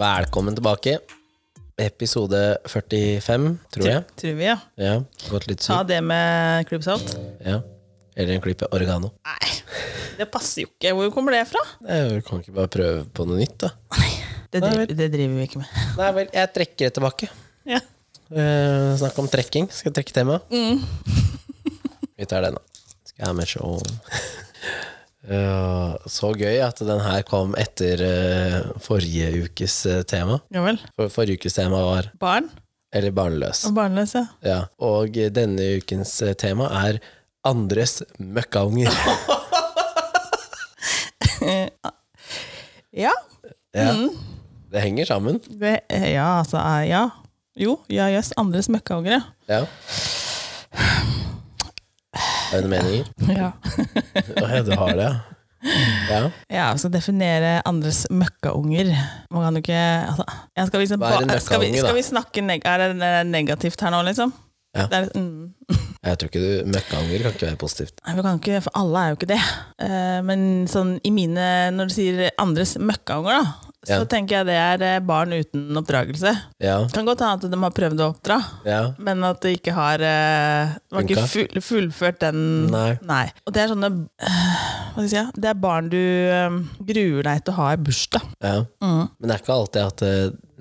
Velkommen tilbake. Episode 45, tror jeg. Tror vi, ja. Ja, Gått litt Ta syk. det med klype salt. Ja. Eller en klype oregano. Nei, det passer jo ikke. Hvor kommer det fra? Jeg kan ikke bare prøve på noe nytt, da. Det Nei, det driver vi ikke med. Nei vel, jeg trekker det tilbake. Ja. Eh, snakk om trekking. Skal jeg trekke tema? Vi tar den, da. Skal jeg ha med show. Ja, så gøy at den her kom etter uh, forrige ukes uh, tema. ja vel. For forrige ukes tema var Barn Eller barnløs. og barnløs, ja. Ja. Og denne ukens tema er andres møkkaunger. Ja, Ja. Det henger sammen. det, ja altså Ja. Jo, ja jøss. Andres møkkaunger, Ja. Har du noen meninger? ja. Ja, du har det, ja. Ja. Skal definere andres møkkaunger. Man kan jo ikke altså, jeg skal, liksom, Hva er en møkkaunge, skal, vi, skal vi snakke neg Er det negativt her nå, liksom? Ja. Det er, mm. Jeg tror ikke du Møkkaunger kan ikke være positivt. Nei, vi kan ikke, for alle er jo ikke det. Eh, men sånn i mine Når du sier andres møkkaunger, da, så tenker jeg det er eh, barn uten oppdragelse. Ja. Kan godt hende at de har prøvd å oppdra, Ja. men at de ikke har eh, De har ikke full, fullført den Nei. Og det er sånne eh, Hva skal jeg si? Det er barn du gruer deg til å ha i bursdag. ja. Mm. Men det er ikke alltid at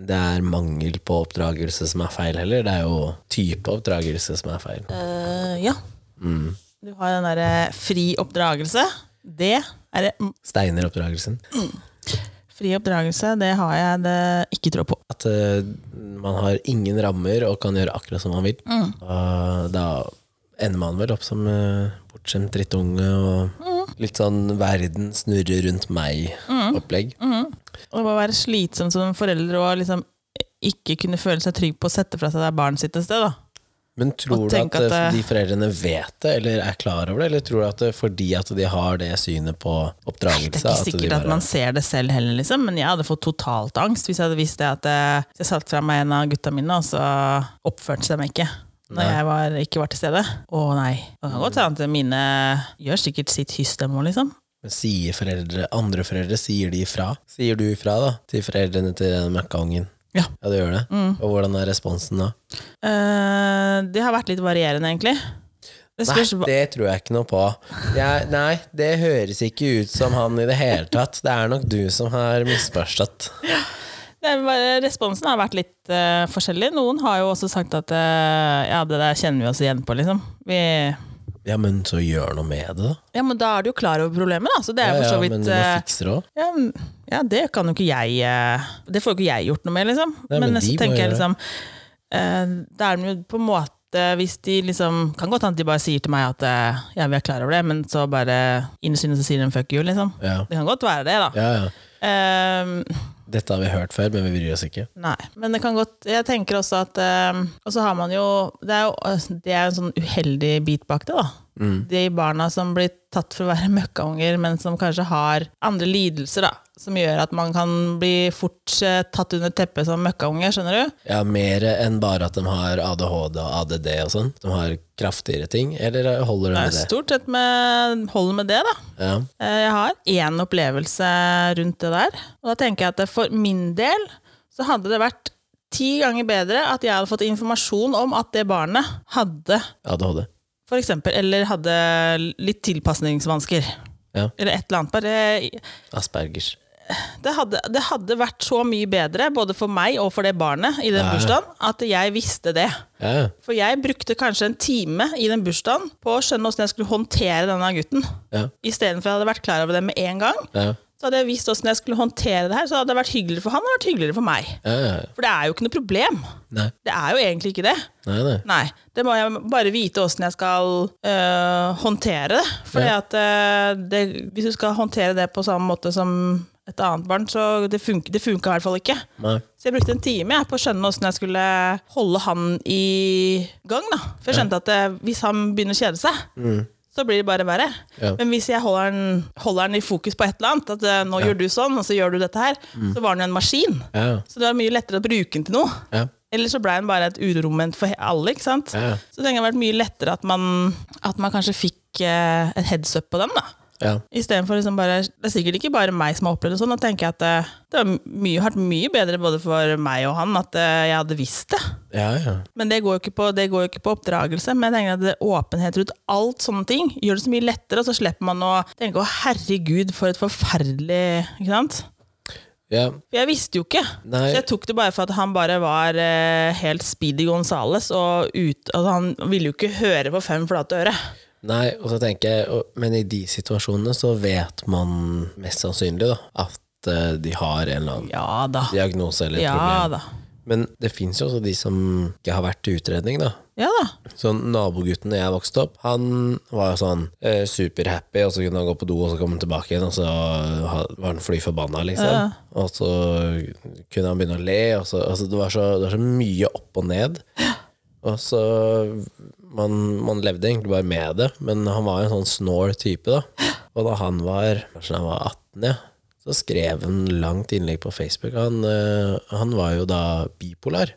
det er mangel på oppdragelse som er feil heller. Det er jo type oppdragelse som er feil. Uh, ja. Mm. Du har den derre fri oppdragelse. Det er det mm, Steineroppdragelsen. Fri oppdragelse, det har jeg det ikke tro på. At uh, man har ingen rammer og kan gjøre akkurat som man vil. Mm. Og da ender man vel opp som uh, bortskjemt drittunge og Mm. litt sånn verden snurrer rundt meg-opplegg. Og det må være slitsomt som forelder å liksom ikke kunne føle seg trygg på å sette fra seg det barnet sitt et sted. da. Men tror du at, at eh, det- de foreldrene vet det, eller er klar over det? Eller tror du at det, fordi at de har det synet på oppdragelse Det er ikke sikkert at bare- man ser det selv heller, liksom, men jeg hadde fått totalt angst hvis jeg hadde visst det at jeg, jeg satte fra meg en av gutta mine, og så oppførte de meg ikke. Når Nei. jeg var, ikke var til stede. Å nei. Det kan godt hende at mine gjør sikkert sitt hyss, dem òg, liksom. Men Sier foreldre, andre foreldre, sier de ifra? Sier du ifra da, til foreldrene til den møkkaungen? Ja. Ja, du gjør det? Og hvordan er responsen da? Uh, det har vært litt varierende, egentlig. Det Nei, spørs det tror jeg ikke noe på. Jeg, nei, det høres ikke ut som han i det hele tatt. Det er nok du som har misforstått. det bare, Responsen har vært litt uh, forskjellig. Noen har jo også sagt at uh, ja, det der kjenner vi oss igjen på, liksom. Vi, Ja, men så gjør noe med det, da. ja, men da er du jo klar over problemet, da. Så det er Ja, for så vidt men du må fikse det òg. ja, ja, det kan jo ikke jeg eh, Det får jo ikke jeg gjort noe med, liksom. Nei, men men, så tenker jeg det. liksom eh, Da er jo på en måte Hvis de liksom Kan godt hende at de bare sier til meg at eh, ja, vi er klar over det, men så bare innerst inne så sier de fuck you, liksom. Ja. Det kan godt være det, da. ja, ja. Um, Dette har vi hørt før, men vi bryr oss ikke. Nei, men det kan godt Jeg tenker også at um, Og så har man jo Det er jo det er en sånn uheldig bit bak det, da. De barna som blir tatt for å være møkkaunger, men som kanskje har andre lidelser, da. Som gjør at man kan bli fort eh, tatt under teppet som møkkaunge, skjønner du? Ja, Mer enn bare at de har ADHD og ADD og sånn. De har kraftigere ting, eller holder de med det? stort sett med holder med det, da. Ja. Eh, Jeg har én opplevelse rundt det der. Og da tenker jeg at for min del så hadde det vært ti ganger bedre at jeg hadde fått informasjon om at det barnet hadde ADHD. For eksempel, eller hadde litt tilpasningsvansker. Ja. Eller et eller annet. Bare, Aspergers. det, hadde, det hadde vært så mye bedre, både for meg og for det barnet i den Ja, bursdagen, at jeg visste det. Ja. For jeg brukte kanskje en time i den bursdagen på å skjønne hvordan jeg skulle håndtere denne gutten. Ja. Istedenfor jeg hadde vært klar over det med en gang. Ja. Så hadde jeg visst hvordan jeg skulle håndtere det her, så hadde det vært hyggeligere for han og vært hyggeligere for meg. Ja, ja. For det er jo ikke noe problem. Nei, Det er jo egentlig ikke det. nei, nei. Nei, det må jeg bare vite åssen jeg skal øh, håndtere det. Fordi Ja. at øh, det, hvis du skal håndtere det på samme måte som et annet barn, så det funka i hvert fall ikke. nei. Så jeg brukte en time jeg, på å skjønne åssen jeg skulle holde han i gang. da. For jeg skjønte at øh, hvis han begynner å kjede seg, så blir det bare verre. Ja. Men hvis jeg holder den, holder den, i fokus på et eller annet, at øh, nå gjør du sånn, og så gjør du dette her, så var den jo en maskin. Ja, Så det var mye lettere å bruke den til noe. ja. Eller så ble den bare et uromoment for alle. ikke sant? Ja. Så det hadde vært mye lettere at man, at man kanskje fikk uh, et heads up på den. da. Ja. Istedenfor liksom bare Det er sikkert ikke bare meg som har opplevd det sånn. Da tenker jeg at det, det har mye, vært mye bedre både for meg og han at eh, jeg hadde visst det. Ja, ja. Men det går jo ikke på, det går jo ikke på oppdragelse. Men jeg tenker at det, åpenhet rundt alt sånne ting gjør det så mye lettere, og så slipper man å tenke å herregud, for et forferdelig Ikke sant? ja. Jeg visste jo ikke. Nei. Så jeg tok det bare for at han bare var eh, helt Speedy Gonzales, og ut, altså han ville jo ikke høre på fem flate øre. Nei, og så tenker jeg Men i de situasjonene så vet man mest sannsynlig da at eh, de har en eller annen Ja diagnose eller et Ja problem. da. Men det fins jo også de som ikke har vært til utredning, da. Ja da. Sånn Nabogutten jeg vokste opp, han var jo sånn eh, superhappy, og så kunne han gå på do, og så komme han tilbake igjen, og så var han fly forbanna, liksom. Ja. Og så kunne han begynne å le, og så altså, det, var så, det var så mye opp og ned. Og så man, man levde egentlig bare med det, men han var en sånn snål type, da. Og da han var kanskje han var 18, ja, så skrev han langt innlegg på Facebook. Han, eh, han var jo da bipolar,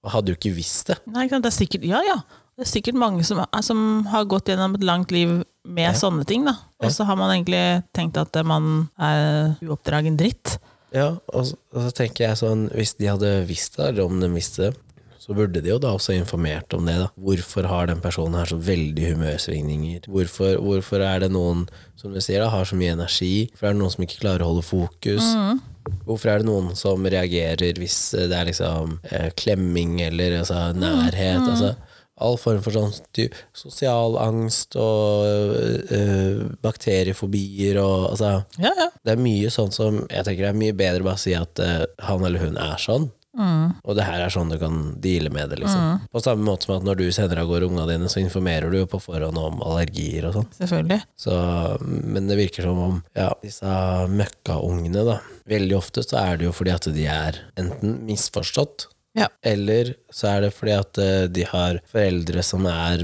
og hadde jo ikke visst det. Nei. Det er sikkert, ja, ja. Det er sikkert mange som, som har gått gjennom et langt liv med sånne ting. da. Og så har man egentlig tenkt at man er uoppdragen dritt. Ja, og så, og så tenker jeg sånn Hvis de hadde visst det, eller om de visste det, så burde de jo da også informert om det. da Hvorfor har den personen her så veldig humørsvingninger? Hvorfor, hvorfor er det noen som du sier da har så mye energi? Hvorfor er det noen som ikke klarer å holde fokus? Hvorfor er det noen som reagerer hvis det er liksom eh, klemming eller altså, nærhet? Altså, all form for sånn sosial angst og øh, bakteriefobier og altså Ja, ja. det er mye sånn som Jeg tenker det er mye bedre bare å si at øh, han eller hun er sånn. Og det her er sånn du kan deale med det. liksom På samme måte som at når du sender av gårde ungene dine, så informerer du jo på forhånd om allergier og sånn. Selvfølgelig. Så, men det virker som om ja, disse møkkaungene, da Veldig ofte så er det jo fordi at de er enten misforstått, Ja. eller så er det fordi at eh, de har foreldre som er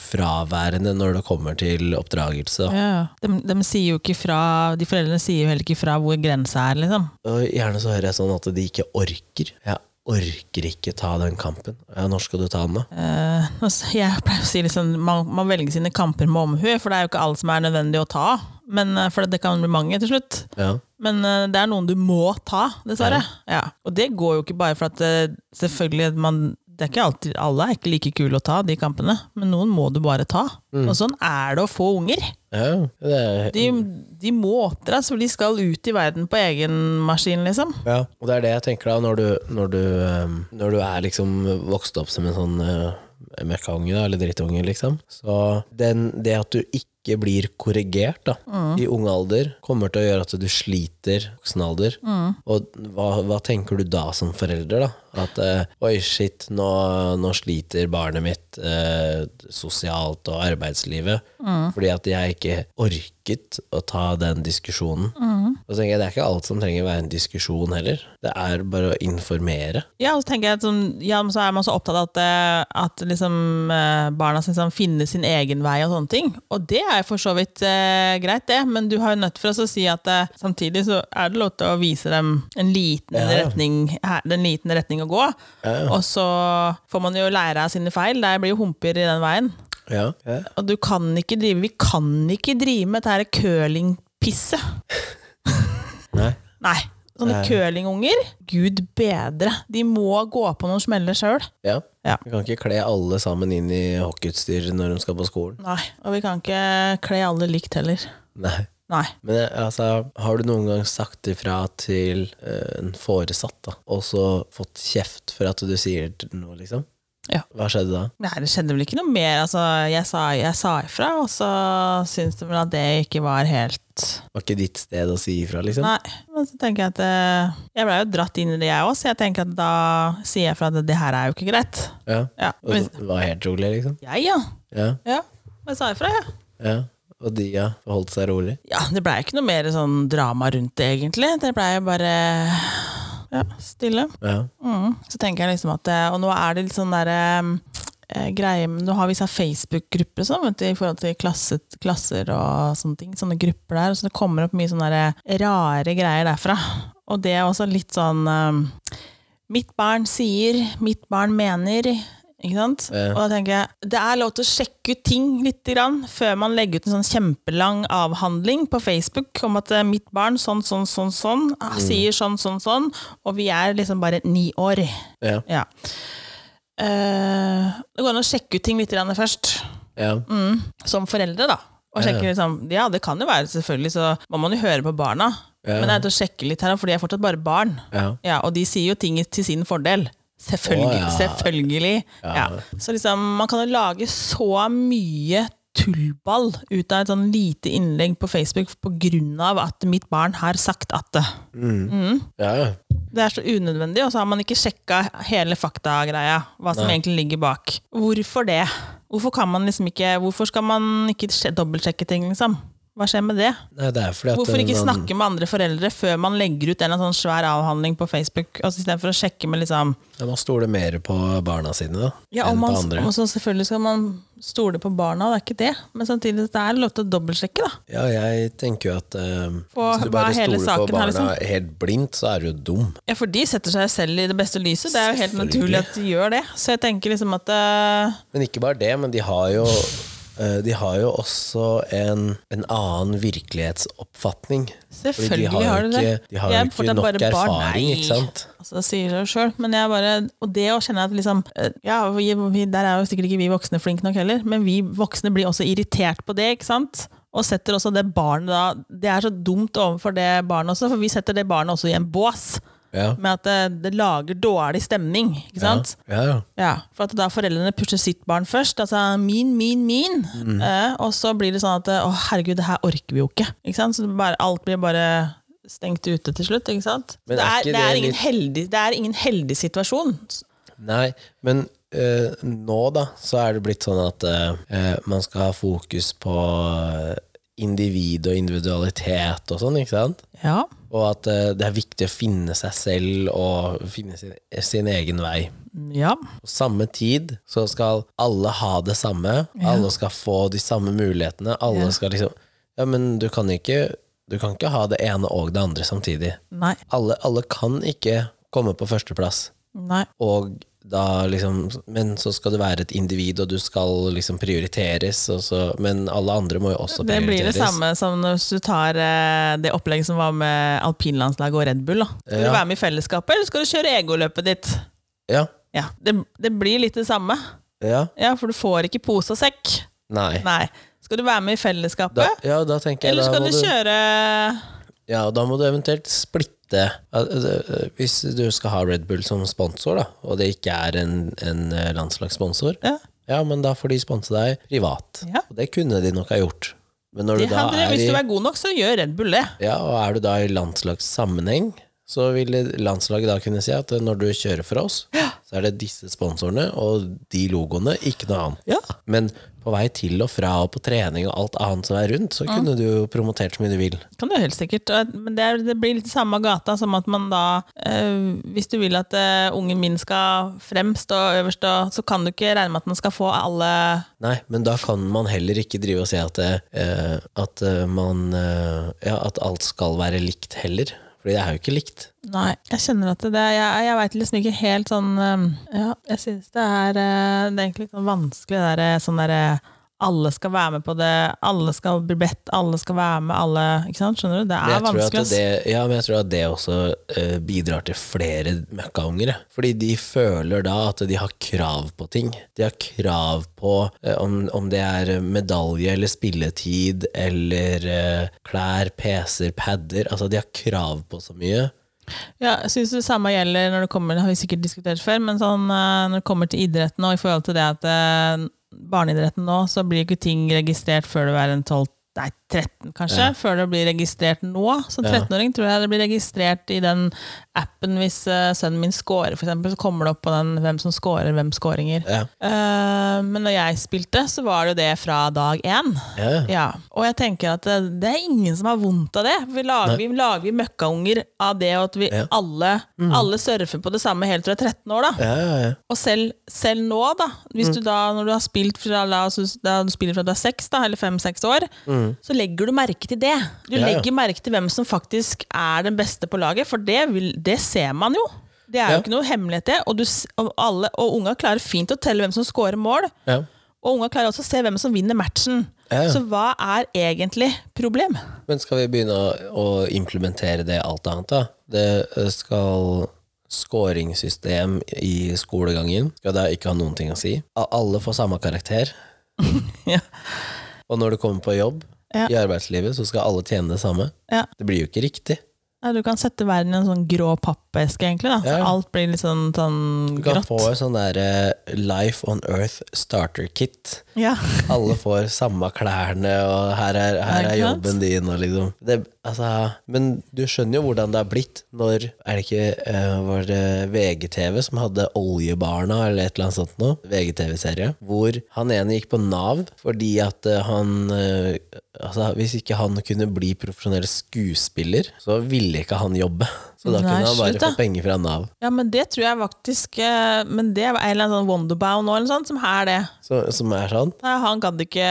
fraværende når det kommer til oppdragelse. Ja. De, de sier jo ikke fra De foreldrene sier jo heller ikke fra hvor grensa er, liksom. Gjerne så hører jeg sånn at de ikke orker. Jeg orker ikke ta den kampen. Ja, når skal du ta den, da? Uh, altså, jeg pleier å si liksom, man, man velger sine kamper med omhu, for det er jo ikke alt som er nødvendig å ta. Men, eh, for det kan bli mange til slutt. Ja. Men eh, det er noen du må ta, dessverre. Ja. Og det går jo ikke bare for at eh, selvfølgelig man, det er ikke alltid, Alle er ikke like kule å ta, de kampene, men noen må du bare ta. Og sånn er det å få unger. ja det er, De, de må oppdras, for de skal ut i verden på egen maskin, liksom. ja. Og det er det jeg tenker da, når du, når du, eh, når du er liksom vokst opp som en sånn uh, møkkaunge, da, eller drittunge, liksom. Så den, det at du ikke blir korrigert da, i ung alder, kommer til å gjøre at du sliter i voksen alder. Og hva, hva tenker du da som forelder? da? At eh, oi, shit, nå, nå sliter barnet mitt eh, sosialt og arbeidslivet fordi at jeg ikke orket å ta den diskusjonen. Og så tenker jeg Det er ikke alt som trenger å være en diskusjon heller. Det er bare å informere. Ja, og så tenker jeg at sånn, ja, så er man så opptatt av at, eh, at liksom, eh, barna skal liksom finne sin egen vei og sånne ting. Og det er for så vidt eh, greit, det, men du har jo nødt for oss å si at eh, samtidig så er det lov til å vise dem en liten Ja, retning, her- en liten retning å gå. Og så får man jo lære av sine feil. Det blir jo humper i den veien. Ja. Og du kan ikke drive, vi kan ikke drive med dette curlingpisset. Nei. Nei. Sånne curlingunger, gud bedre. De må gå på noen smeller sjøl. Ja. Ja. Vi kan ikke kle alle sammen inn i hockeyutstyr når de skal på skolen. Nei, og vi kan ikke kle alle likt heller. Nei. Nei. Men altså, har du noen gang sagt ifra til eh, en foresatt, da, og så fått kjeft for at du sier noe, liksom? Ja. Hva skjedde da? Nei, det skjedde vel ikke noe mer. Altså, jeg sa, jeg sa ifra, og så syntes de vel at det ikke var helt Var ikke ditt sted å si ifra, liksom? Nei. Men så tenker jeg at eh, Jeg blei jo dratt inn i det, jeg òg, så jeg tenker at da sier jeg fra at det her er jo ikke greit. Ja. Ja, Og det var helt rolig, liksom? jeg, ja. Ja. ja. Jeg sa ifra, jeg. ja. Og de, ja, holdt seg rolig? Ja, det blei ikke noe mer sånn drama rundt det, egentlig. Det blei bare ja, stille. Ja. Mm. Så tenker jeg liksom at eh, Og nå er det litt sånn derre eh, greie Nå har vi sånn Facebook-grupper sånn, i forhold til klasset, klasser og sånne ting. Sånne grupper der. Så det kommer opp mye sånne rare greier derfra. Og det er også litt sånn eh, Mitt barn sier, mitt barn mener. Ikke sant? Ja. Og da tenker jeg, Det er lov til å sjekke ut ting litt grann, før man legger ut en sånn kjempelang avhandling på Facebook om at eh, mitt barn sånn, sånn, sånn, sånn, mm. sier sånn, sånn, sånn, og vi er liksom bare ni år. Ja. Ja. Uh, det går an å sjekke ut ting litt grann først, Ja. mm, som foreldre, da. Og sjekke ja. liksom, ja, det kan jo være, selvfølgelig, så må man jo høre på barna. Men det er til å sjekke litt her, for de er fortsatt bare barn. Ja. Ja, og de sier jo ting til sin fordel. Selvfølgelig. Oh, ja. selvfølgelig. Ja. Så liksom, man kan jo lage så mye tullball ut av et sånn lite innlegg på Facebook på grunn av at mitt barn har sagt at det. ja. ja. Det er så unødvendig, og så har man ikke sjekka hele faktagreia. Hva som Nei. egentlig ligger bak. Hvorfor det? Hvorfor kan man liksom ikke Hvorfor skal man ikke sje- dobbeltsjekke ting, liksom? Hva skjer med det? Nei, det Hvorfor ikke man- snakke med andre foreldre før man legger ut en eller annen sånn svær avhandling på Facebook? Altså Istedenfor å sjekke med liksom Ja, Man stoler mer på barna sine da, Ja, enn man, på andre. og så selvfølgelig skal man stole på barna, det er ikke det. Men samtidig det er lov til å dobbeltsjekke, da. Ja, jeg tenker jo at eh, på, hvis du bare er stoler på barna her, barna helt blindt, så er du jo dum. Ja, For de setter seg selv i det beste lyset. Det er jo helt naturlig at de gjør det. Så jeg tenker liksom at eh, Men ikke bare det, men de har jo de har jo også en, en annen virkelighetsoppfatning. Selvfølgelig de har, de det. de har jo ikke nok barn. erfaring, ikke sant? Altså, det sier seg sjøl. Men jeg bare Og det å kjenne at liksom eh, Ja, vi, vi, der er jo sikkert ikke vi voksne flinke nok heller, men vi voksne blir også irritert på det, ikke sant? Og setter også det barnet da Det er så dumt overfor det barnet også, for vi setter det barnet også i en bås. Ja. Med at det, det lager dårlig stemning. ikke sant? Ja, ja. Ja, For at da foreldrene pusher sitt barn først. Altså min, min, min. Mm. Eh, og så blir det sånn at å herregud, det her orker vi jo ikke. ikke sant? Så bare, alt blir bare stengt ute til slutt. ikke sant? Er det, er ikke det, er ingen litt- heldig, det er ingen heldig situasjon. Nei, men øh, nå da, så er det blitt sånn at øh, man skal ha fokus på eh, individ og individualitet og sånn, ikke sant? Ja. Og at eh, det er viktig å finne seg selv og finne sin, sin egen vei. ja. På samme tid så skal alle ha det samme. Ja. Alle skal få de samme mulighetene. Alle Ja. skal liksom Ja, men du kan ikke Du kan ikke ha det ene og det andre samtidig. Alle, alle kan ikke komme på førsteplass. Nei. Og da liksom Men så skal du være et individ, og du skal liksom prioriteres, så, men alle andre må jo også prioriteres. Det blir det samme som hvis du tar eh, det opplegget som var med alpinlandslaget og Red Bull. Da. Skal Ja. du være med i fellesskapet, eller skal du kjøre egoløpet ditt? Ja. Ja, det, det blir litt det samme. Ja. Ja, For du får ikke pose og sekk. Nei. Nei. Skal du være med i fellesskapet? Da, ja, da jeg Eller skal du du kjøre Ja, og da må du eventuelt splitte Hvis du skal ha Red Bull som sponsor, da, og det ikke er en, en eh, landslagssponsor, Ja. ja, men da får de sponse deg privat. Ja. Og det kunne de nok ha gjort. Men når Det du da er hvis du er god nok, så gjør Red Bull det. ja, og er du da i landslagssammenheng, så vil landslaget da kunne si at når du kjører for oss, så er det disse sponsorene og de logoene, ikke noe annet. Ja. Men på vei til og fra og på trening og alt annet som er rundt, så kunne du jo promotert så mye du vil. Kan du helt sikkert. Men det, er, det blir litt samme gata som at man da øh, Hvis du vil at øh, ungen min skal fremst og øverst, og, så kan du ikke regne med at man skal få alle Nei, men da kan man heller ikke drive og si at, eh, at man Ja, at alt skal være likt heller. Fordi det er jo ikke likt. Nei, jeg kjenner at det Jeg, jeg veit liksom ikke helt sånn eh, Ja, jeg synes det er eh, Det er egentlig litt sånn vanskelig, det derre sånn derre alle skal være med på det, alle skal bli bedt, alle skal være med, alle Ikke sant? Skjønner du? Det er vanskelig. det, ja, men jeg tror at det også uh, bidrar til flere møkkaunger. Fordi de føler da at de har krav på ting. De har krav på uh, om, om det er medalje eller spilletid eller uh, klær, PC-er, padder. Altså, de har krav på så mye. Ja, jeg synes det samme gjelder når det kommer, det har vi sikkert diskutert før, men sånn, når det kommer til idretten og i forhold til det at barneidretten nå, så blir ikke ting registrert før du er en 12, nei, 13 kanskje, Ja. før det blir registrert nå. Som 13-åring tror jeg det blir registrert i den appen hvis eh, sønnen min scorer, eksempel, så kommer det opp på den hvem som scorer, hvem scoringer. Ja. Eh, men når jeg spilte, så var det jo det fra dag én. Ja. Ja, og jeg tenker at det, det er ingen som har vondt av det. Vi lager, vi lager møkkaunger av det, at vi Ja. Mm. alle, alle surfer på det samme helt til du er 13 år. da. Ja, ja, ja. Og selv, selv nå, da, hvis Mm. du da, når du har spilt fra, la oss- da du spiller fra du er 6, da, eller fem-seks år, så legger du merke til det. Du. Ja, ja. legger merke til hvem som faktisk er den beste på laget, for det, vil, det ser man jo. Det er jo ikke noe hemmelighet, det. Og, du, og, alle, og unga klarer fint å telle hvem som scorer mål. Og unga klarer også å se hvem som vinner matchen. Så hva er egentlig problem? Men skal vi begynne å, å implementere det alt annet, da? Det eh, skal Skåringssystem i skolegangen skal da ikke ha noen ting å si. Alle får samme karakter. Ja. Og når du kommer på jobb Ja. i arbeidslivet, så skal alle tjene det samme. Ja. Det blir jo ikke riktig. Ja, du kan sette verden i en sånn grå pappeske, egentlig. da. Så Ja. alt blir litt sånn, sånn Du kan grått. få en sånn derre Life on Earth starter kit. Ja. Alle får samme klærne, og her er, her er ikke sant? jobben din. Og liksom. det, altså, men du skjønner jo hvordan det har blitt når Er det ikke eh, Var det VGTV som hadde Oljebarna, eller et eller annet sånt noe? VGTV-serie. Hvor han ene gikk på Nav fordi at eh, han eh, Altså, hvis ikke han kunne bli profesjonell skuespiller, så ville ikke han jobbe. Så da Nei, kunne han bare slutt få penger fra Nav. ja, men det tror jeg faktisk eh, Men det var en eller annen sånn Wonderbound nå, eller sånt, som er det. Så, som er sånn. Nei, han gadd ikke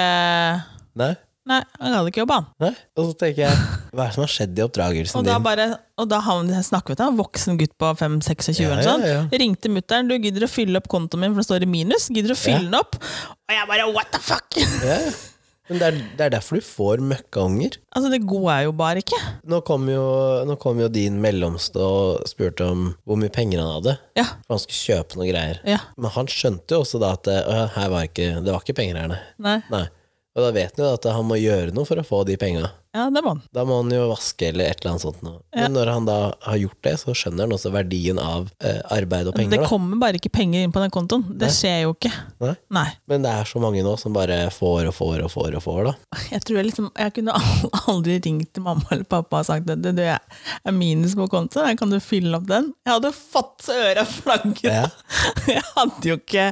Nei? Nei, han gadd ikke jobbe, han. Nei? Og så tenker jeg, hva er det som har skjedd i oppdragelsen Og da, din? bare, og da han snakker vi til en voksen gutt på 5-26 Ja, eller sånn. ja, ja. Ringte mutter'n. 'Du gidder å fylle opp kontoen min, for det står i minus?' Gidder å fylle den opp? Og jeg bare 'what the fuck?' Ja. Men det er, det er derfor du får møkkaunger. altså, det går jeg jo bare ikke. Nå kom jo, nå kom jo din mellomste og spurte om hvor mye penger han hadde. Ja. For han skulle kjøpe noe greier. Ja. Men han skjønte jo også da at det, «Å, her var ikke, det var ikke penger her. Nei. nei. Og da vet han jo at han må gjøre noe for å få de penga. Ja, det må han. Da må han jo vaske eller et eller annet sånt. Ja. Men når han da har gjort det, så skjønner han også verdien av eh, arbeid og Det penger. Da. kommer bare ikke penger inn på den kontoen. Det Nei. skjer jo ikke. Nei. Nei. Men det er så mange nå som bare får og får og får og får, da. Jeg tror jeg liksom Jeg kunne aldri ringt til mamma eller pappa og sagt at det, det er minus på kontoen, kan du fylle opp den? Jeg hadde fått øra flagget. Ja. Jeg hadde jo ikke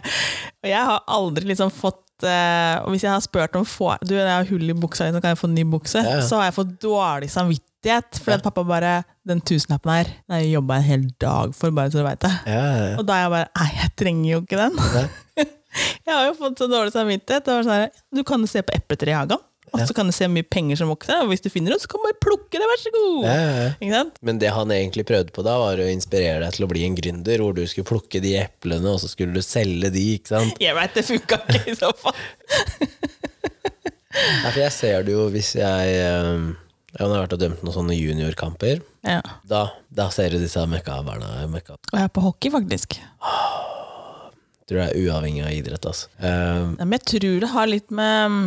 Og jeg har aldri liksom fått eh, Og hvis jeg har spurt om få, Du, jeg har hull i buksa, liksom, kan jeg få en ny bukse? Ja, ja. Så har jeg fått dårlig samvittighet. Fordi at pappa bare Den tusenlappen her, den har jeg jobba en hel dag for, bare så du veit det. Og da er jeg bare Nei, jeg trenger jo ikke den. Jeg har jo fått så dårlig samvittighet. Det var sånn, her, du kan jo se på epletreet i hagen, og så kan du se hvor mye penger som vokser. Og hvis du finner noe, så kan du bare plukke det, vær så god! Ja, ja, ja. Ikke sant? Men det han egentlig prøvde på da, var å inspirere deg til å bli en gründer, hvor du skulle plukke de eplene, og så skulle du selge de, ikke sant? Jeg veit det funka ikke i så fall. ja, for jeg ser det jo hvis jeg eh, Jeg har vært og dømt noen sånne juniorkamper. Ja. Da, da ser du disse møkkabarna. Møkka. Og jeg er på hockey, faktisk. Tror jeg er uavhengig av idrett, altså. Um, Ja, Men jeg tror det har litt med um,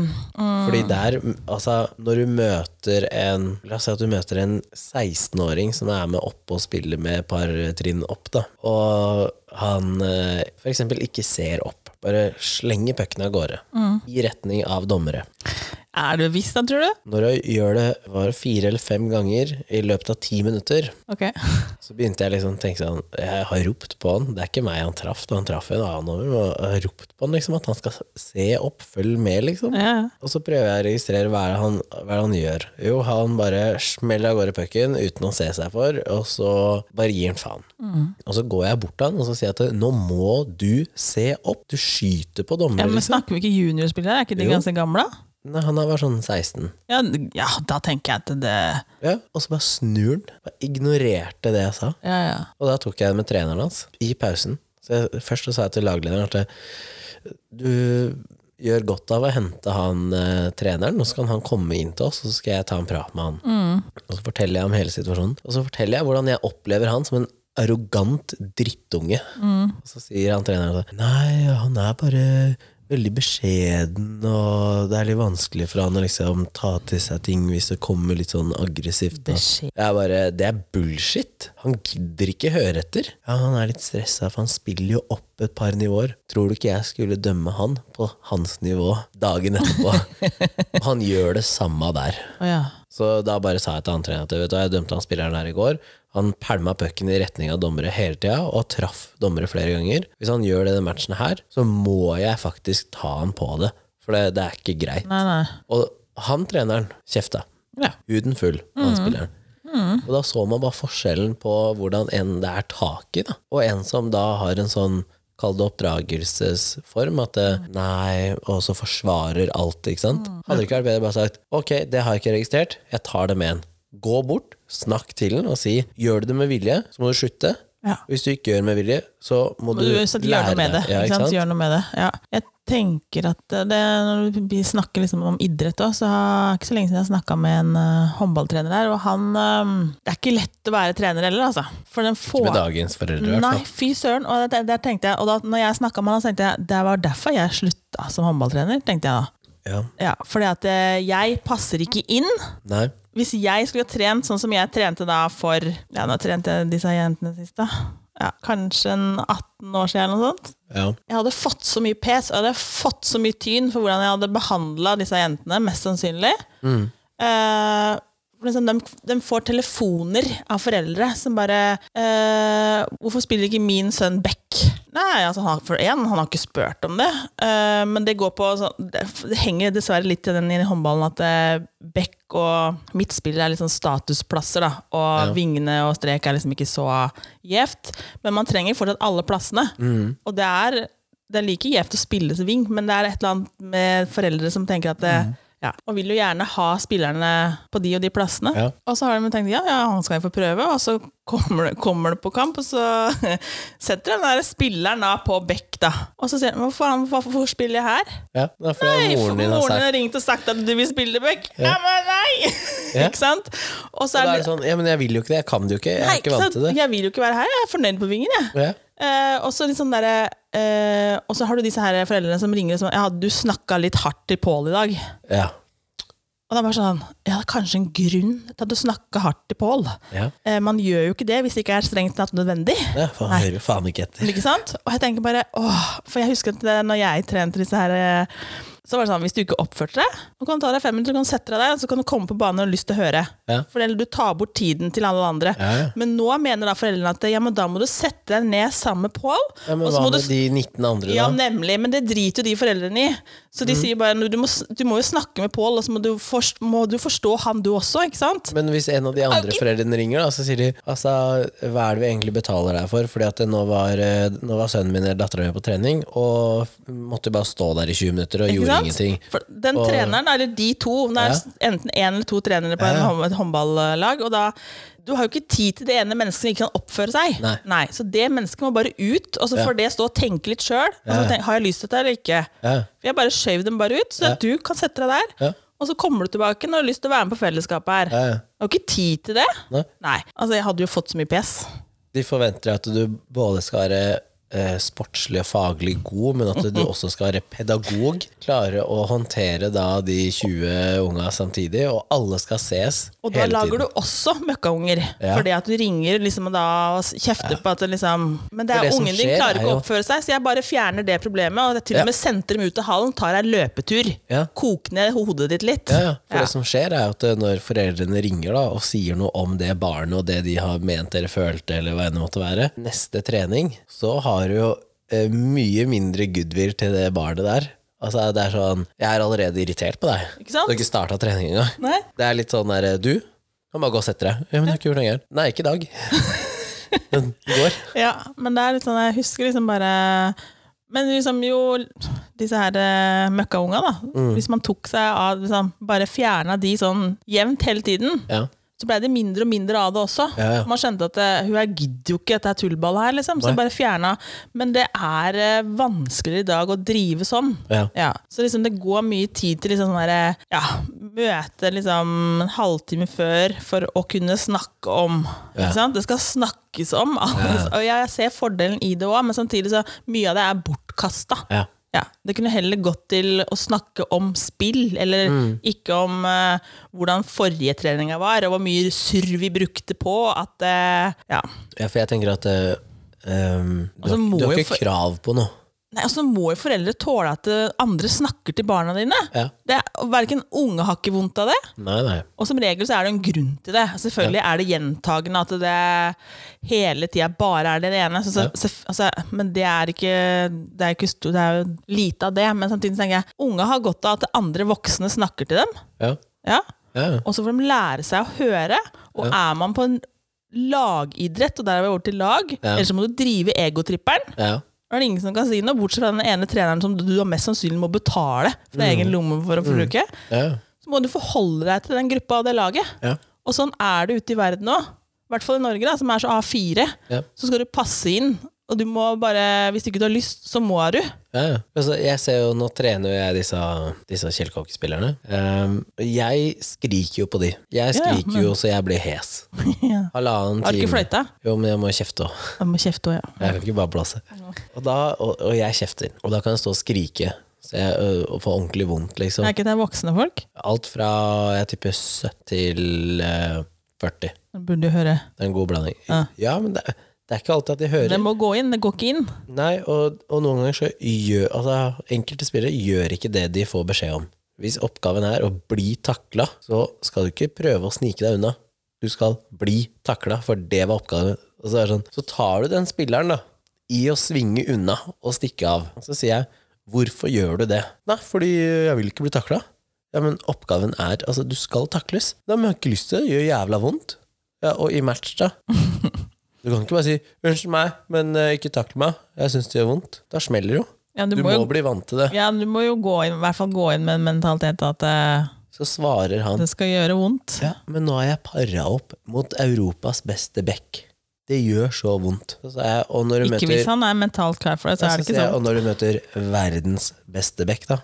Fordi der, altså Når du møter en La oss si at du møter en 16-åring som er med opp og spiller med et par trinn opp, da, og han f.eks. for eksempel ikke ser opp, bare slenger pucken av gårde i retning av dommere. Er du bevisst da, tror du? Når jeg gjør det var fire eller fem ganger i løpet av ti minutter, Ok. så begynte jeg liksom å tenke sånn Jeg har ropt på han, det er ikke meg han traff, han traff en annen over, men jeg har ropt på han liksom at han skal se opp, følg med, liksom. Ja. Og så prøver jeg å registrere hva er det han, hva er det han gjør. Jo, han bare smeller av gårde pucken uten å se seg for, og så bare gir han faen. Og så går jeg bort til han og så sier jeg at nå må du se opp, du skyter på ja, Men liksom. snakker vi ikke juniorspillere? Er ikke de Jo. ganske gamle? Nei, han bare sånn 16. Ja, ja, da tenker jeg at det Ja, og så bare snur han. Bare ignorerte det jeg sa. Ja, ja. Og da tok jeg det med treneren hans i pausen. Så jeg, først så sa jeg til laglederen at du gjør godt av å hente han eh, treneren, og så kan han komme inn til oss, og så skal jeg ta en prat med han. Og så forteller jeg om hele situasjonen. Og så forteller jeg hvordan jeg opplever han som en arrogant drittunge. Og så sier han treneren sånn nei, han er bare veldig beskjeden, og det er litt vanskelig for han å liksom ta til seg ting hvis det kommer litt sånn aggressivt. da. Jeg er bare, Det er bullshit. Han gidder ikke høre etter. Ja, Han er litt stressa, for han spiller jo opp et par nivåer. Tror du ikke jeg skulle dømme han på hans nivå dagen etterpå? Han gjør det samme der. Oh, ja. Så da bare sa jeg til han treneren at vet du, jeg dømte han spilleren her i går. Han pælma pucken i retning av dommere hele tida, og traff dommere flere ganger. Hvis han gjør det i den matchen her, så må jeg faktisk ta han på det. For det, det er ikke greit. Nei, nei. Og han treneren kjefta. Ja. Huden full, han spilleren. Og da så man bare forskjellen på hvordan en det er tak i, da. og en som da har en sånn Kall det oppdragelsesform. At det, nei, og så forsvarer alt, ikke sant. Hadde det ikke vært bedre bare sagt ok, det har jeg ikke registrert, jeg tar det med en. Gå bort, snakk til den og si gjør du det med vilje, så må du slutte. Ja. Hvis du ikke gjør med vilje, så må Må du, du lære noe med det. Ja, ikke sant? Gjør noe med det. Ja. Jeg tenker at det, Når vi snakker liksom om idrett òg, så har ikke så lenge siden jeg snakka med en uh, håndballtrener her, og han um, Det er ikke lett å være trener heller, altså. For den Ikke med dagens foreldre, i hvert Nei, fy søren. Og det, det, tenkte jeg, og da når jeg snakka med han, så tenkte jeg det var derfor jeg slutta som håndballtrener. tenkte jeg da. Ja. Ja, fordi at eh, jeg passer ikke inn. Nei. Hvis jeg skulle ha trent sånn som jeg trente da for Ja, nå trente jeg disse jentene sist, da. Ja, kanskje en 18 år siden eller noe sånt. Ja. Jeg hadde fått så mye pes, og jeg hadde fått så mye tyn for hvordan jeg hadde behandla disse jentene, mest sannsynlig. Mm. Eh, liksom, de, de får telefoner av foreldre som bare eh, 'Hvorfor spiller ikke min sønn back?' Nei, altså, han, for én, han har ikke spurt om det. Eh, men det går på så, det, det henger dessverre litt i den i håndballen at eh, back og midtspiller er litt sånn statusplasser, da. Og Ja. vingene og strek er liksom ikke så gjevt. Men man trenger fortsatt alle plassene. Mm. Og det er, det er like gjevt å spille som ving, men det er et eller annet med foreldre som tenker at det, ja, Og vil jo gjerne ha spillerne på de og de plassene. Ja. Og så har de tenkt ja, ja, han skal jo få prøve, og så kommer det, kommer det på kamp, og så setter den der spilleren da på bekk, da. Og så sier han- hvorfor, hvorfor spiller jeg her? ja. Det er fordi Nei, for moren din har moren har ringt og sagt at du vil spille bekk. Ja, men nei! Ja. ikke sant? Og så Og da er er det sånn, ja, men jeg vil jo ikke det, jeg kan det jo ikke, jeg Nei, er ikke vant til det. Jeg vil jo ikke være her, jeg er fornøyd på vingen, jeg. Ja. Eh, og så litt sånn derre eh, Og så har du disse her foreldrene som ringer og sånn Ja, du snakka litt hardt til Pål i dag. Ja. Og det er bare sånn Ja, det er kanskje en grunn til at du snakka hardt til Pål. Ja. Eh, man gjør jo ikke det hvis det ikke er strengt tatt nødvendig. ja for han hører jo faen ikke etter. Ikke sant? Og jeg tenker bare åh, For jeg husker at det, når jeg trente disse her eh, Så var det sånn, hvis du ikke oppførte deg, så kan du ta deg fem minutter, så kan du sette deg der, så kan du komme på banen og ha lyst til å høre. Ja. For du tar bort tiden til alle andre. Ja, ja. Men nå mener da foreldrene at ja, men da må du sette deg ned sammen med Pål. Ja, men hva med du de 19 andre, da? Ja, nemlig, men det driter jo de foreldrene i. Så Mm. de sier bare du må, du må jo snakke med Pål, og så må du, forst, må du forstå han du også, ikke sant? Men hvis en av de andre okay. foreldrene ringer, da, så sier de altså, hva er det vi egentlig betaler deg for? Fordi at nå var, eh, nå var sønnen min eller dattera mi på trening, og måtte bare stå der i 20 minutter og gjorde? Ingenting. For den Og- treneren, eller de to, det er Ja. enten én eller to trenere på en Ja. et håndballag, og da du har jo ikke tid til det ene mennesket som ikke kan oppføre seg. Nei. Så det mennesket må bare ut, og så Ja. det stå og tenke litt sjøl. Ja. Har jeg lyst til dette eller ikke? Ja. Jeg bare skjøv dem bare ut, så Ja. du kan sette deg der. Ja. Og så kommer du tilbake når du har lyst til å være med på fellesskapet her. Ja, Du har ikke tid til det. Nei. Nei. Altså, jeg hadde jo fått så mye pes. De forventer at du både skal være eh, sportslig og faglig god, men at du også skal være pedagog. Klare å håndtere da de 20 unga samtidig, og alle skal ses Og da hele lager tiden. du også møkkaunger. Ja. Fordi at du ringer liksom og da kjefter på at liksom Men det er det ungen din klarer er ikke å oppføre seg, så jeg bare fjerner det problemet. Og jeg til Ja. og med sendte dem ut av hallen, tar ei løpetur. Ja. Kok ned hodet ditt litt. Ja, ja. For Ja. det som skjer, er at eh, når foreldrene ringer da, og sier noe om det barnet og det de har ment eller følte, eller hva enn det måtte være, neste trening, så har du jo eh, mye mindre goodwill til det barnet der. Altså, det er sånn Jeg er allerede irritert på deg. Ikke sant? Du har ikke starta trening engang. Nei? Det er litt sånn der Du, kan bare gå og sette deg. Ja, men jeg har ikke gjort noe gærent. Nei, ikke i dag. Men i går. Ja, men det er litt sånn, jeg husker liksom bare Men liksom jo Disse her eh, møkkaunga, da. Mm. Hvis man tok seg av liksom, Bare fjerna de sånn jevnt hele tiden, Ja. Så ble det mindre og mindre av det også. Ja, ja. Man skjønte at eh, hun her gidder jo ikke dette er tullball her, liksom. Så Nei. bare fjerna. Men det er eh, vanskeligere i dag å drive sånn. Ja. Så liksom det går mye tid til liksom sånn der, Ja, møte liksom en halvtime før for å kunne snakke om. Det skal snakkes om. Og jeg ser fordelen i det òg, men samtidig så mye av det er bortkasta. Ja. Ja, det kunne heller gått til å snakke om spill, eller Mm. ikke om uh, hvordan forrige treninga var, og hvor mye surr vi brukte på at uh, Ja. ja, for jeg tenker at uh, um, du, Altså, har, du har ikke for- krav på noe. Nei, altså må jo foreldre tåle at eh, andre snakker til barna dine. Ja. Det er, Verken unge har ikke vondt av det, Nei, nei. og som regel så er det en grunn til det. Selvfølgelig er det gjentagende at det hele tida bare er det ene. Så, så, så, altså, men det er ikke det er, ikke det er jo lite av det. Men samtidig tenker jeg unge har godt av at andre voksne snakker til dem. Ja. Ja, Ja. ja. Og så får de lære seg å høre. Og er man på en lagidrett, og der er vi over til lag, Ja. eller så må du drive egotripperen. ja. Er det ingen som kan si noe, bortsett fra den ene treneren som du mest sannsynlig må betale fra Mm. egen lomme for å bruke. ja. Så må du forholde deg til den gruppa og det laget. ja. Og sånn er det ute i verden òg. i hvert fall i Norge, da, som er så A4, Ja. så skal du passe inn. Og du må bare, hvis ikke du har lyst, så må du. Ja, ja. Altså, jeg ser jo, Nå trener jeg disse, disse Kjell-Kokk-spillerne. Um, jeg skriker jo på de. Jeg skriker men- jo så jeg blir hes. ja. Halvannen Har du ikke fløyta? Jo, men jeg må kjefte òg. Ja. Jeg kan ikke bare blåse. Og, da, og, og jeg kjefter. Og da kan jeg stå og skrike. Så jeg ø, og får ordentlig vondt, liksom. Er ikke det voksne folk? Alt fra jeg tipper 70 til eh, 40. Det burde du høre. Det er en god blanding. Ja. Ja, men det, det er ikke alltid at de hører. Det må gå inn, det går ikke inn. Nei, og, og noen ganger så gjør altså, Enkelte spillere gjør ikke det de får beskjed om. Hvis oppgaven er å bli takla, så skal du ikke prøve å snike deg unna. Du skal bli takla, for det var oppgaven. Og så, er det sånn, så tar du den spilleren da, i å svinge unna og stikke av. Så sier jeg, hvorfor gjør du det? Nei, fordi jeg vil ikke bli takla. Ja, men oppgaven er Altså, du skal takles. Nei, men jeg har ikke lyst til det. Det gjør jævla vondt. Ja, og i match, da? Du kan ikke bare si 'unnskyld meg, men eh, ikke takle meg'. Jeg syns det gjør vondt. Da smeller det jo. Ja, du, Du må, jo, bli vant til det. ja, du må jo gå inn, i hvert fall gå inn med en mentalitet at eh, Så svarer han det skal gjøre vondt. Ja, men nå har jeg para opp mot Europas beste back. Det gjør så vondt. Så jeg, Ikke møter, hvis han er mentalt klar for det, så er det ikke sånn. Og når du møter verdens beste back, da,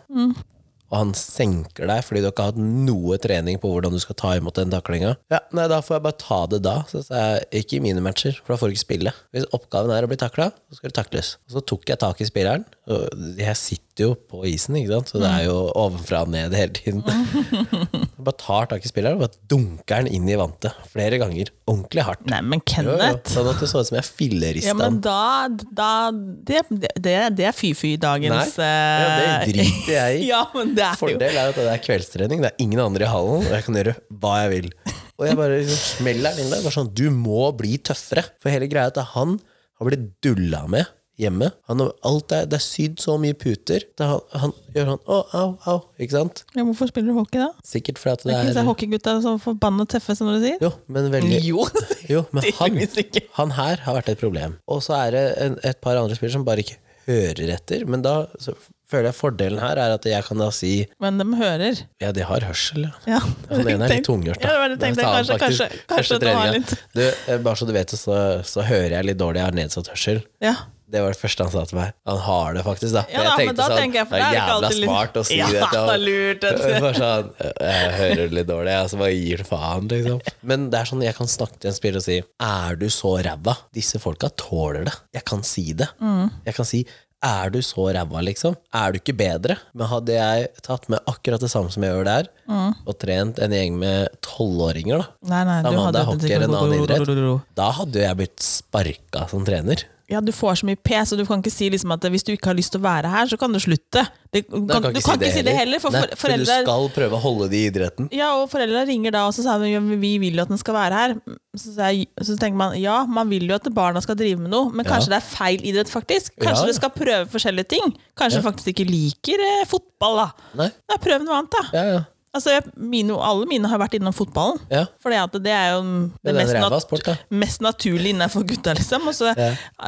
og han senker deg fordi du ikke har hatt noe trening på hvordan du skal ta imot den taklinga, ja, nei, da får jeg bare ta det da. Så sa jeg, ikke i mine matcher, for da får du ikke spille. Hvis oppgaven er å bli takla, så skal du takles. Og så tok jeg tak i spilleren, jeg sitter jo på isen, ikke sant, så det er jo ovenfra og ned hele tiden. Jeg bare tar tak i spilleren og bare dunker den inn i vantet flere ganger. Ordentlig hardt. Nei, men Jo, jo, sånn at det så ut som jeg fillerista ja, men da, da det, det, det er fy-fy i Nei, ja, det eh, driter jeg i. Ja, men det er Fordel er at det er kveldstrening, det er ingen andre i hallen, og jeg kan gjøre hva jeg vil. Og jeg bare liksom smeller den inn der. Bare sånn, du må bli tøffere. For hele greia er at han har blitt dulla med hjemme. Han, alt er, det er sydd så mye puter. Det, han, han gjør han å, au, au. Ikke sant? ja, Hvorfor spiller du hockey, da? Sikkert fordi at Det er ikke disse hockeygutta så forbanna tøffe, som du sier? Jo, men veldig Jo, Jo, men han, han her har vært et problem. Og så er det en, et par andre spillere som bare ikke hører etter. Men da føler jeg fordelen her er at jeg kan da si Men de hører. ja, de har hørsel, ja. Ja. Han ene er litt tunghørt, da. Ja, det tenkte. Da Kanskje, kanskje, kanskje du har litt Du, eh, bare så du vet det, så, så hører jeg litt dårlig. Jeg har nedsatt hørsel. Ja. Det var det første han sa til meg. Han har det faktisk, da. Ja, da, men da sånn, jeg, det er det jævla smart å si Ja, det til lurt. Bare sånn, jeg hører litt dårlig, jeg, så bare gir det faen, liksom. Men det er sånn, jeg kan snakke til en spiller og si Er du så ræva? Disse folka tåler det. Jeg kan si det. Mm. Jeg kan si er du så ræva, liksom? Er du ikke bedre? Men hadde jeg tatt med akkurat det samme som jeg gjør der, Mm. og trent en gjeng med tolvåringer, da Nei, nei, du det er hockey eller en annen idrett. Da hadde jeg blitt sparka som trener. Ja, du får så mye pes, og du kan ikke si liksom at hvis du ikke har lyst til å være her, så kan du slutte. Det, du Da kan, du kan ikke si det heller, for Nei, for, for du skal prøve å holde det i idretten. Ja, og foreldre ringer da og så sier de, ja, vi vil jo at den skal være her. Så, jeg, så tenker man ja, man vil jo at barna skal drive med noe, men kanskje det er feil idrett, faktisk. Kanskje Ja, ja. du skal prøve forskjellige ting. Kanskje du faktisk ikke liker eh, fotball, da. Nei, Da prøv noe annet, da. ja, ja. Altså, jeg, mine, alle mine har vært innom fotballen. ja. At det er jo det Det mest, nat sport, mest naturlige innenfor gutta, liksom. Og så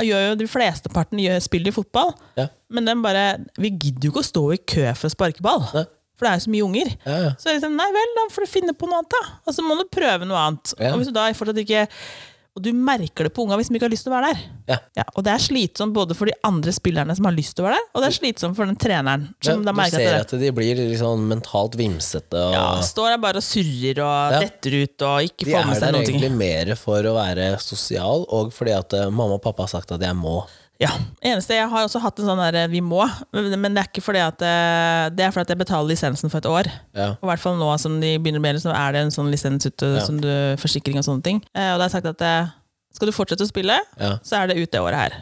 gjør jo de fleste partene gjør, spiller fotball. Ja. Men den bare Vi gidder jo ikke å stå i kø for å sparke ball. Nei. For det er jo så mye unger. Ja, ja. Så liksom, nei vel, da får du finne på noe annet, da. Og så må du prøve noe annet. Ja. Og hvis du da fortsatt ikke Og du merker det på unga hvis de ikke har lyst til å være der. Ja. Ja, og det er slitsomt både for de andre spillerne som har lyst til å være der, og det er slitsomt for den treneren. Da du ser at at de blir liksom mentalt vimsete. Og ja, står der bare og surrer og Ja. detter ut og ikke de får med seg noe. De er der egentlig mer for å være sosial, og fordi at eh, mamma og pappa har sagt at jeg må. Ja, eneste Jeg har også hatt en sånn der, vi må, men det er ikke fordi at eh, Det er fordi at jeg betaler lisensen for et år. Ja. Og i hvert fall nå som de begynner med så er det en sånn lisens ute, Ja. som du, forsikring og sånne ting. Eh, og da har jeg sagt at eh, skal du fortsette å spille, Ja. så er det ut det året her.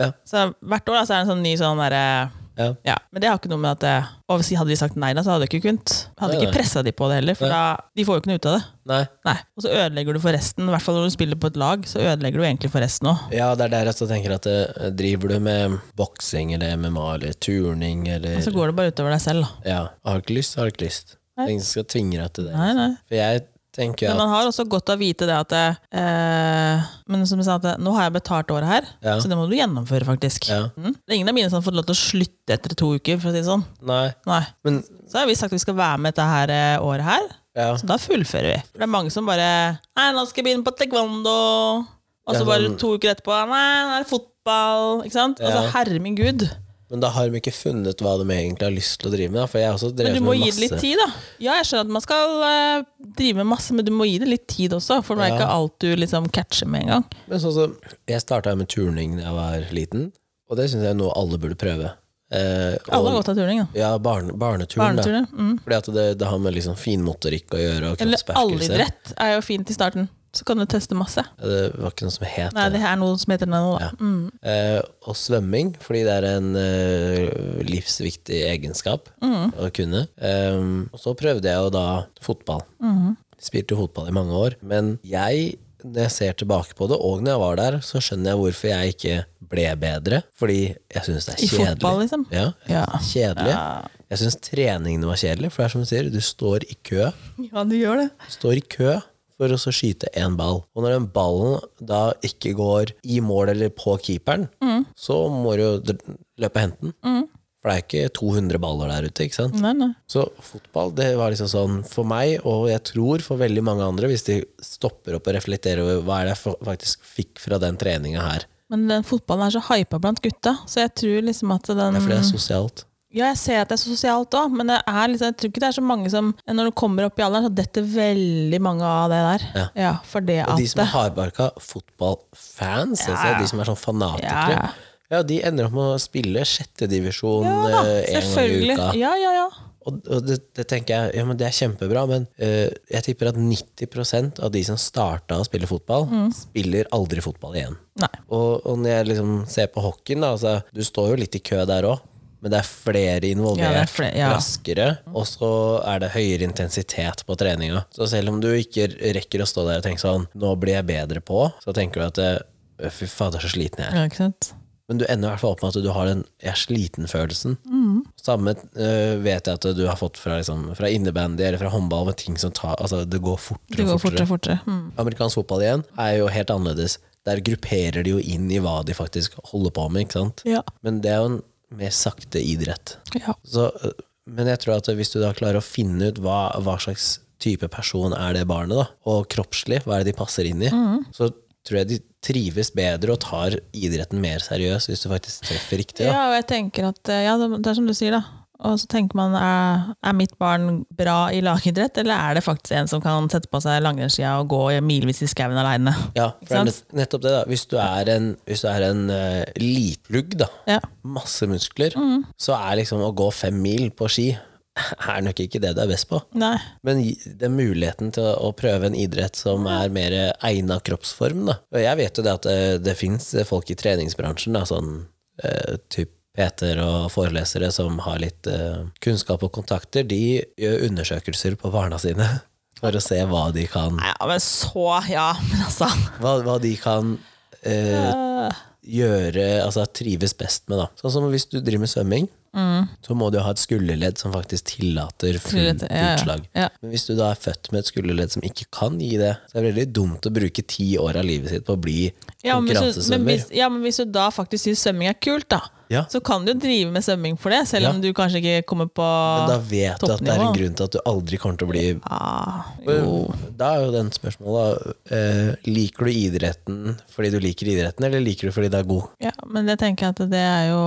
Ja. Så hvert år da, så er det en sånn ny sånn derre Ja. ja, Men det har ikke noe med at det, og hvis Hadde de sagt nei, da, så hadde jeg ikke kunnet. Hadde Nei, ikke pressa de på det heller, for Nei. da, de får jo ikke noe ut av det. Nei. Nei, Og så ødelegger du for resten. I hvert fall når du spiller på et lag, så ødelegger du egentlig for resten òg. Ja, det er der jeg så tenker at eh, driver du med boksing eller MMA eller turning eller Og så går det bare utover deg selv. da. Ja, har du ikke lyst, har du ikke lyst. Ingen skal tvinge deg til det. Nei, nei. For jeg tenker Men man har også godt av å vite det at eh, Men som jeg sa, at nå har jeg betalt året her, Ja. så det må du gjennomføre, faktisk. Ja. Mm. Det er ingen av mine som har fått lov til å slutte etter to uker, for å si det sånn. Nei, Nei. men Så har vi sagt at vi skal være med dette her eh, året her. Ja. Så da fullfører vi. For det er mange som bare Nei, nå skal jeg begynne på taekwondo. Og så bare sånn- to uker etterpå Nei, nå er det fotball. Ikke sant? Altså, Ja. Men da har de ikke funnet hva de egentlig har lyst til å drive med. For jeg har også Men du må gi det litt tid, da. Ja, jeg skjønner at man skal eh, drive med masse, men du må gi det litt tid også. For det er Ja. ikke alt du liksom catcher med en gang. Men sånn som Jeg starta med turning da jeg var liten, og det syns jeg er noe alle burde prøve. Eh, Alle har og- godt av turning, da. Ja, barne, barneturen, da. Mm. Fordi at det, det har med liksom finmotorikk å gjøre, og Eller allidrett er jo fint i starten. Så kan du teste masse. Det var ikke noe som het Nei, det. det er noe som heter det nå, da. Ja. Mm. Eh, og svømming, fordi det er en eh, livsviktig egenskap Mm. å kunne. Eh, og så prøvde jeg jo da fotball. Mm. Spilte fotball i mange år. Men jeg, når jeg ser tilbake på det, og når jeg var der, så skjønner jeg hvorfor jeg ikke ble bedre. Fordi jeg syns det er kjedelig. I fotball, liksom? Ja, Ja. kjedelig. Ja. Jeg syns treningene var kjedelige, for det er som du sier, du står i kø. ja, du gjør det. Du står i kø for å skyte én ball. Og når den ballen da ikke går i mål eller på keeperen, så må du løpe og hente den. For det er ikke 200 baller der ute, ikke sant? Nei, nei. Så fotball, det var liksom sånn for meg, og jeg tror for veldig mange andre, hvis de stopper opp og reflekterer over hva er det jeg faktisk fikk fra den treninga her. Men den fotballen er så hypa blant gutta, så jeg tror liksom at den Det er fordi det er sosialt. Ja, jeg ser at det er sosialt òg, men det er liksom, jeg tror ikke det er så mange som Når du kommer opp i alderen, så detter veldig mange av det der. Ja. for det Og at de som er hardbarka fotballfans, altså de som er sånn fanatikere, Ja. ja, de ender opp med å spille sjettedivisjon Ja da, gang i uka. Ja, ja, ja. Og, det, det tenker jeg ja, men det er kjempebra, men uh, jeg tipper at 90% av de som starta å spille fotball, Mm. spiller aldri fotball igjen. Og, og når jeg liksom ser på hockeyen, da, altså, du står jo litt i kø der òg, men det er flere involvert, Ja, er flere, ja. raskere, og så er det høyere intensitet på treninga. Så selv om du ikke rekker å stå der og tenke sånn Nå blir jeg bedre på, så tenker du at eh, Fy fader, så sliten jeg er. ja ikke sant? Men du ender i hvert fall opp med at du har den jeg er sliten-følelsen. Mm. Samme øh, vet jeg at du har fått fra, liksom, fra innebandy eller fra håndball, med ting som tar Altså, det går fortere Det går og fortere. fortere fortere. Mm. Amerikansk fotball igjen er jo helt annerledes. Der grupperer de jo inn i hva de faktisk holder på med, ikke sant. Ja. Men det er jo en mer sakte idrett. ja. Så, øh, men jeg tror at hvis du da klarer å finne ut hva, hva slags type person er det barnet, da, og kroppslig, hva er det de passer inn i, Mm. så tror jeg de trives bedre og tar idretten mer seriøst hvis du faktisk treffer riktig. Da. Ja, og jeg tenker at eh, Ja, det det er som du sier, da. Og så tenker man er, er mitt barn bra i lagidrett, eller er det faktisk en som kan sette på seg langrennsskia og gå milevis i skauen aleine? Ja, for det er nettopp det. da Hvis du er en, hvis du er en uh, litlugg, da, Ja. masse muskler, Mm. så er liksom å gå fem mil på ski er nok ikke det du er best på. Nei. Men det den muligheten til å, prøve en idrett som er mer egna kroppsform, da. Og jeg vet jo det at det, det fins folk i treningsbransjen, da, sånn uh, typ Peter og forelesere som har litt eh, kunnskap og kontakter, de gjør undersøkelser på barna sine for å se hva de kan Ja, men så Ja, men altså. Hva, hva de kan eh, gjøre, altså trives best med. da. Sånn som hvis du driver med svømming, så må du ha et skulderledd som faktisk tillater fullt ja. utslag. Ja. Men hvis du da er født med et skulderledd som ikke kan gi det, så er det veldig dumt å bruke ti år av livet sitt på å bli ja, konkurransesvømmer. men hvis, ja, men hvis du da faktisk syns svømming er kult, da, Ja. så kan du jo drive med svømming for det, selv om du kanskje ikke kommer på Men da vet du at det er en grunn til at du aldri kommer til å bli ah. Da er jo den spørsmålet eh, Liker du idretten fordi du liker idretten, eller liker du fordi det er god? Ja, men jeg tenker at det er jo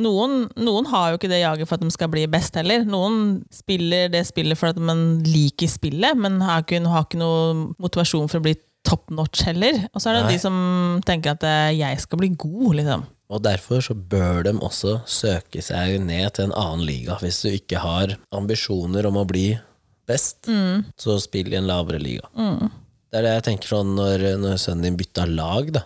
noen, noen har jo ikke det jaget for at de skal bli best heller. Noen spiller det spillet for at man liker spillet, men har ikke, har ikke noe motivasjon for å bli top notch heller. Og så er det Nei. de som tenker at eh, jeg skal bli god, liksom. Og derfor så bør de også søke seg ned til en annen liga. Hvis du ikke har ambisjoner om å bli best, så spill i en lavere liga. Det er det jeg tenker sånn når, når sønnen din bytta lag. da.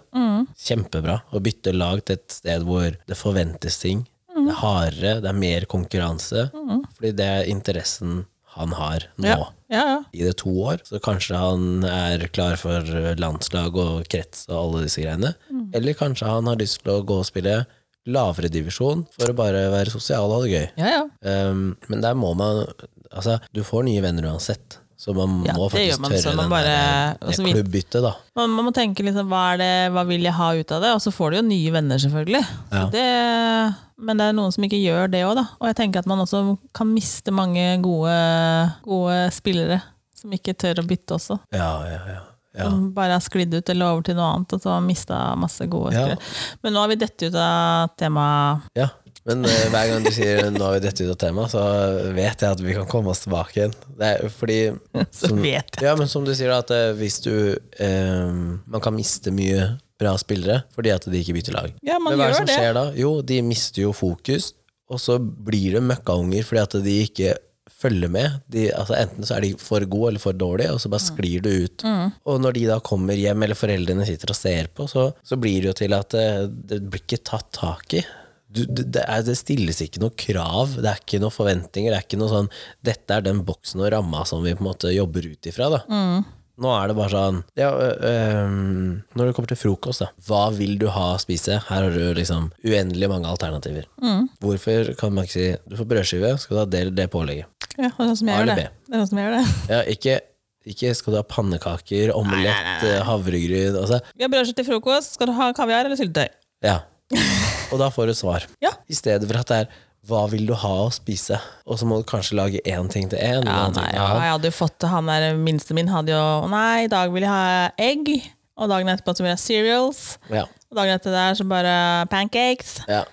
Kjempebra å bytte lag til et sted hvor det forventes ting. Det er hardere, det er mer konkurranse. Fordi det er interessen han har nå. Ja, ja. ja. I det to år, så kanskje han er klar for landslag og krets og alle disse greiene. Eller kanskje han har lyst til å gå og spille lavere divisjon for å bare være sosial og ha det gøy. ja, ja. Um, men der må man Altså, du får nye venner uansett. Så man Ja, må faktisk man, tørre man bare, den der, det klubbbyttet, da. Man, man må tenke liksom, hva, det, hva vil jeg ha ut av det? Og så får du jo nye venner, selvfølgelig. Det, men det er noen som ikke gjør det òg, da. Og jeg tenker at man også kan miste mange gode, gode spillere som ikke tør å bytte også. Ja, ja, ja. Ja. Som bare har sklidd ut eller over til noe annet, og så har mista masse gode Ja. Men nå har vi dette ut av temaet. ja. Men uh, hver gang du sier 'nå har vi dette ut av temaet', så vet jeg at vi kan komme oss tilbake igjen. Det fordi Så som. Ja, men som du sier, da, at uh, hvis du uh, Man kan miste mye bra spillere fordi at de ikke bytter lag. Ja, man men hva er det som det. skjer da? Jo, de mister jo fokus, og så blir det møkkaunger fordi at de ikke følger med. De, altså enten så er de for gode eller for dårlige, og så Mm. bare sklir det ut. Og når de da kommer hjem, eller foreldrene sitter og ser på, så, så blir det jo til at det, det blir ikke tatt tak i. Du, det, er, det stilles ikke noe krav, det er ikke noen forventninger. Det er ikke noe sånn 'dette er den boksen og ramma som vi på en måte jobber ut ifra'. da. Nå er det bare sånn ja, øh, Når det kommer til frokost, da. Hva vil du ha å spise? Her har du liksom uendelig mange alternativer. Hvorfor kan man ikke si du får brødskive, skal du ha det eller det pålegget? Ja, det er sånn som jeg gjør det. Det sånn jeg gjør det. Ja, ikke, ikke skal du ha pannekaker, omelett, havregryn altså, Vi har brødskive til frokost. Skal du ha kaviar eller syltetøy? Ja. Og da får du svar. Ja. I stedet for at det er hva vil du ha å spise? Og så må du kanskje lage én ting til én. en Ja, nei, ja, jeg hadde jo fått Han der minste min hadde jo Nei, i dag vil jeg ha egg. Og dagen etterpå så vil jeg ha cereals. Ja. Og dagen etter der så bare pancakes. Ja.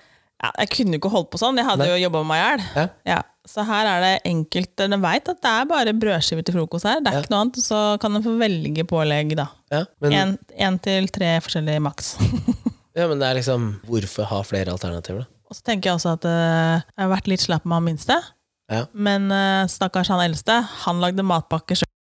Ja, jeg kunne jo ikke holdt på sånn. Jeg hadde jo jobba meg i hjel. Ja. Ja, så her er det enkelt. De veit at det er bare brødskive til frokost her. Det er ikke noe annet. Så kan de få velge pålegg, da. Ja, Én til tre forskjellige maks. ja, men det er liksom Hvorfor ha flere alternativer, da? Og så tenker jeg også at eh, jeg har vært litt slapp med han minste. Ja. Men eh, stakkars han eldste, han lagde matpakke sjøl.